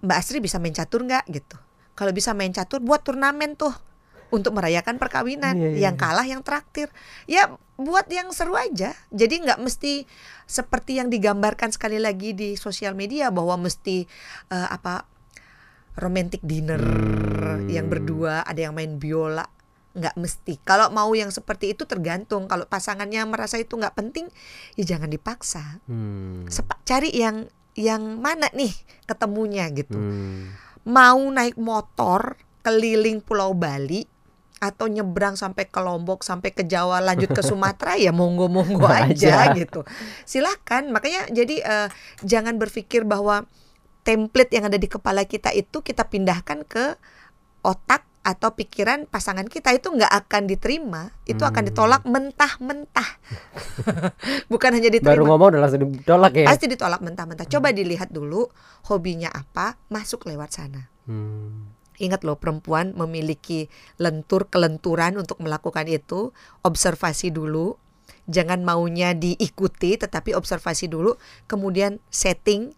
Mbak Astri bisa main catur nggak gitu? Kalau bisa main catur, buat turnamen tuh untuk merayakan perkawinan. Iya, iya, yang iya. kalah yang traktir. Ya buat yang seru aja. Jadi nggak mesti seperti yang digambarkan sekali lagi di sosial media bahwa mesti eh, apa romantic dinner Hmm. yang berdua ada yang main biola nggak mesti kalau mau yang seperti itu tergantung kalau pasangannya merasa itu nggak penting ya jangan dipaksa Hmm. Sepa- cari yang yang mana nih ketemunya gitu Hmm. Mau naik motor keliling Pulau Bali atau nyebrang sampai ke Lombok sampai ke Jawa lanjut ke Sumatera ya monggo monggo aja Aja. gitu silakan makanya jadi eh, jangan berpikir bahwa template yang ada di kepala kita itu kita pindahkan ke otak atau pikiran pasangan kita itu nggak akan diterima itu akan Hmm. ditolak mentah-mentah bukan hanya diterima Baru ngomong udah langsung ditolak ya. pasti ditolak mentah-mentah coba dilihat dulu hobinya apa masuk lewat sana Hmm. Ingat loh perempuan memiliki lentur kelenturan untuk melakukan itu. Observasi dulu. Jangan maunya diikuti tetapi observasi dulu. Kemudian setting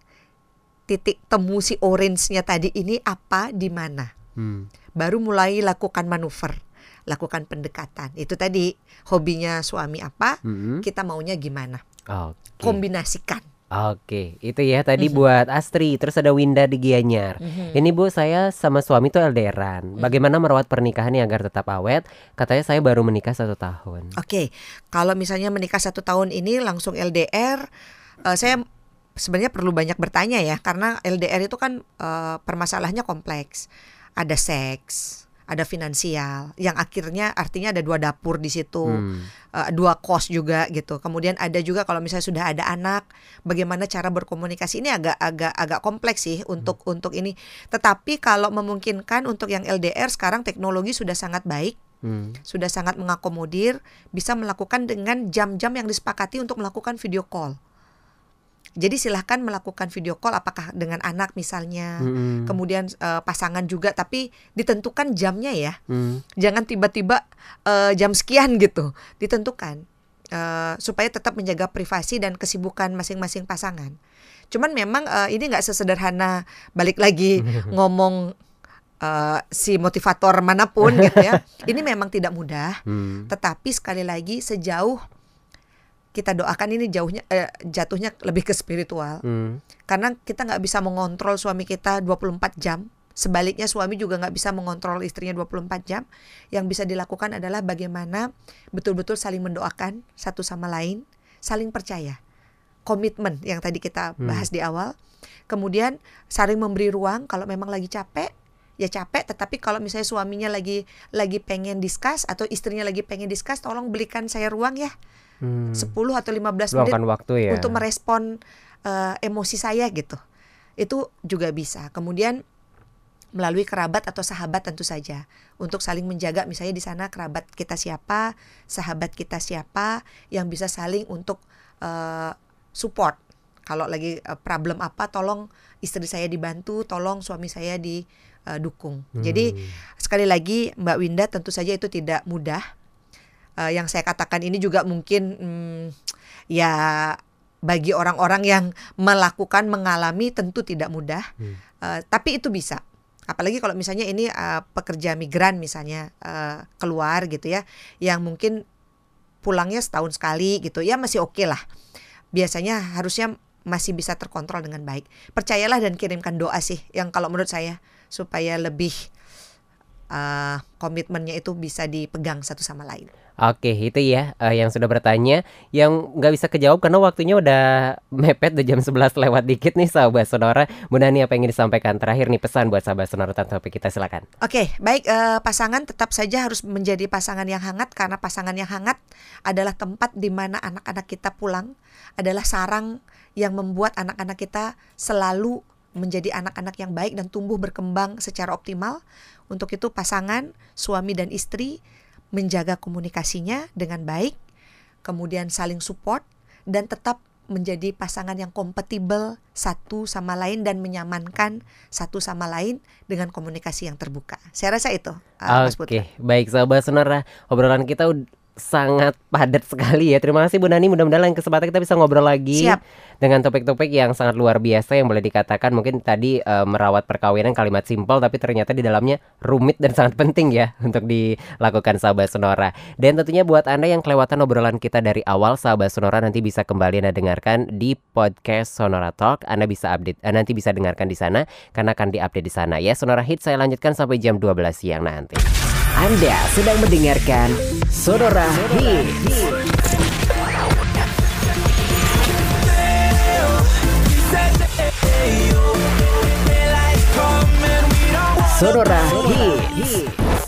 titik temu si orange-nya tadi ini apa di mana. Hmm. Baru mulai lakukan manuver, lakukan pendekatan. Itu tadi hobinya suami apa, Hmm. kita maunya gimana. Oke. Kombinasikan. Oke, itu ya tadi Mhm. buat Astri, terus ada Winda di Gianyar. Mhm. Ini Bu, saya sama suami tuh LDRan. Bagaimana merawat pernikahannya agar tetap awet? Katanya saya baru menikah satu tahun. Oke, kalau misalnya menikah satu tahun ini langsung LDR, eh, saya sebenarnya perlu banyak bertanya ya, karena LDR itu kan eh, permasalahannya kompleks. Ada seks, ada finansial, yang akhirnya artinya ada dua dapur di situ, Hmm. eh, dua kos juga gitu. Kemudian ada juga kalau misalnya sudah ada anak, bagaimana cara berkomunikasi ini agak agak agak kompleks sih untuk untuk ini. Tetapi kalau memungkinkan untuk yang LDR sekarang teknologi sudah sangat baik Hmm. sudah sangat mengakomodir bisa melakukan dengan jam-jam yang disepakati untuk melakukan video call. Jadi silahkan melakukan video call apakah dengan anak misalnya, Hmm. kemudian eh, pasangan juga tapi ditentukan jamnya ya. Hmm. Jangan tiba-tiba eh, jam sekian gitu. Ditentukan eh, supaya tetap menjaga privasi dan kesibukan masing-masing pasangan. Cuman memang eh, ini nggak sesederhana balik lagi ngomong eh, si motivator mana pun gitu ya. Ini memang tidak mudah. Hmm. Tetapi sekali lagi sejauh kita doakan ini jauhnya eh, jatuhnya lebih ke spiritual Hmm. karena kita nggak bisa mengontrol suami kita 24 jam. Sebaliknya suami juga nggak bisa mengontrol istrinya 24 jam. Yang bisa dilakukan adalah bagaimana betul-betul saling mendoakan satu sama lain, saling percaya. Komitmen yang tadi kita bahas di awal. Kemudian saling memberi ruang kalau memang lagi capek ya capek tetapi kalau misalnya suaminya lagi lagi pengen diskus atau istrinya lagi pengen diskus tolong belikan saya ruang ya Hmm. 10 atau 15 menit waktu ya. untuk merespon eh, emosi saya gitu. Itu juga bisa. Kemudian melalui kerabat atau sahabat tentu saja untuk saling menjaga misalnya di sana kerabat kita siapa, sahabat kita siapa yang bisa saling untuk eh, support. Kalau lagi eh, problem apa tolong istri saya dibantu, tolong suami saya didukung. Jadi sekali lagi Mbak Winda tentu saja itu tidak mudah Eh, yang saya katakan ini juga mungkin hmm, ya bagi orang-orang yang melakukan mengalami tentu tidak mudah. Hmm. Eh, tapi itu bisa. Apalagi kalau misalnya ini eh, pekerja migran misalnya eh, keluar gitu ya yang mungkin pulangnya setahun sekali gitu ya masih oke lah. Biasanya harusnya masih bisa terkontrol dengan baik. Percayalah dan kirimkan doa sih yang kalau menurut saya supaya lebih eh, komitmennya itu bisa dipegang satu sama lain Oke, itu ya eh, yang sudah bertanya yang nggak bisa kejawab karena waktunya udah mepet udah jam 11 lewat dikit nih sahabat sonora. Bu Nani apa yang ingin disampaikan terakhir nih pesan buat sahabat sonora tentang topik kita silakan. Oke, baik eh, pasangan tetap saja harus menjadi pasangan yang hangat karena pasangan yang hangat adalah tempat di mana anak-anak kita pulang, adalah sarang yang membuat anak-anak kita selalu menjadi anak-anak yang baik dan tumbuh berkembang secara optimal. Untuk itu pasangan, suami dan istri menjaga komunikasinya dengan baik, kemudian saling support dan tetap menjadi pasangan yang kompatibel satu sama lain dan menyamankan satu sama lain dengan komunikasi yang terbuka. Saya rasa itu, uh. Oke, baik sahabat sonora, obrolan kita sangat padat sekali ya. Terima kasih Bu Nani, mudah-mudahan lain kesempatan kita bisa ngobrol lagi Siap. dengan topik-topik yang sangat luar biasa yang boleh dikatakan mungkin tadi eh, merawat perkawinan kalimat simpel tapi ternyata di dalamnya rumit dan sangat penting ya untuk dilakukan sahabat sonora. Dan tentunya buat Anda yang kelewatan obrolan kita dari awal sahabat sonora nanti bisa kembali Anda dengarkan di podcast Sonora Talk. Anda bisa update eh, nanti bisa dengarkan di sana karena akan diupdate di sana ya. Sonora Hit saya lanjutkan sampai jam 12 siang nanti. Anda sedang mendengarkan Sonora Hits. Sonora Hits.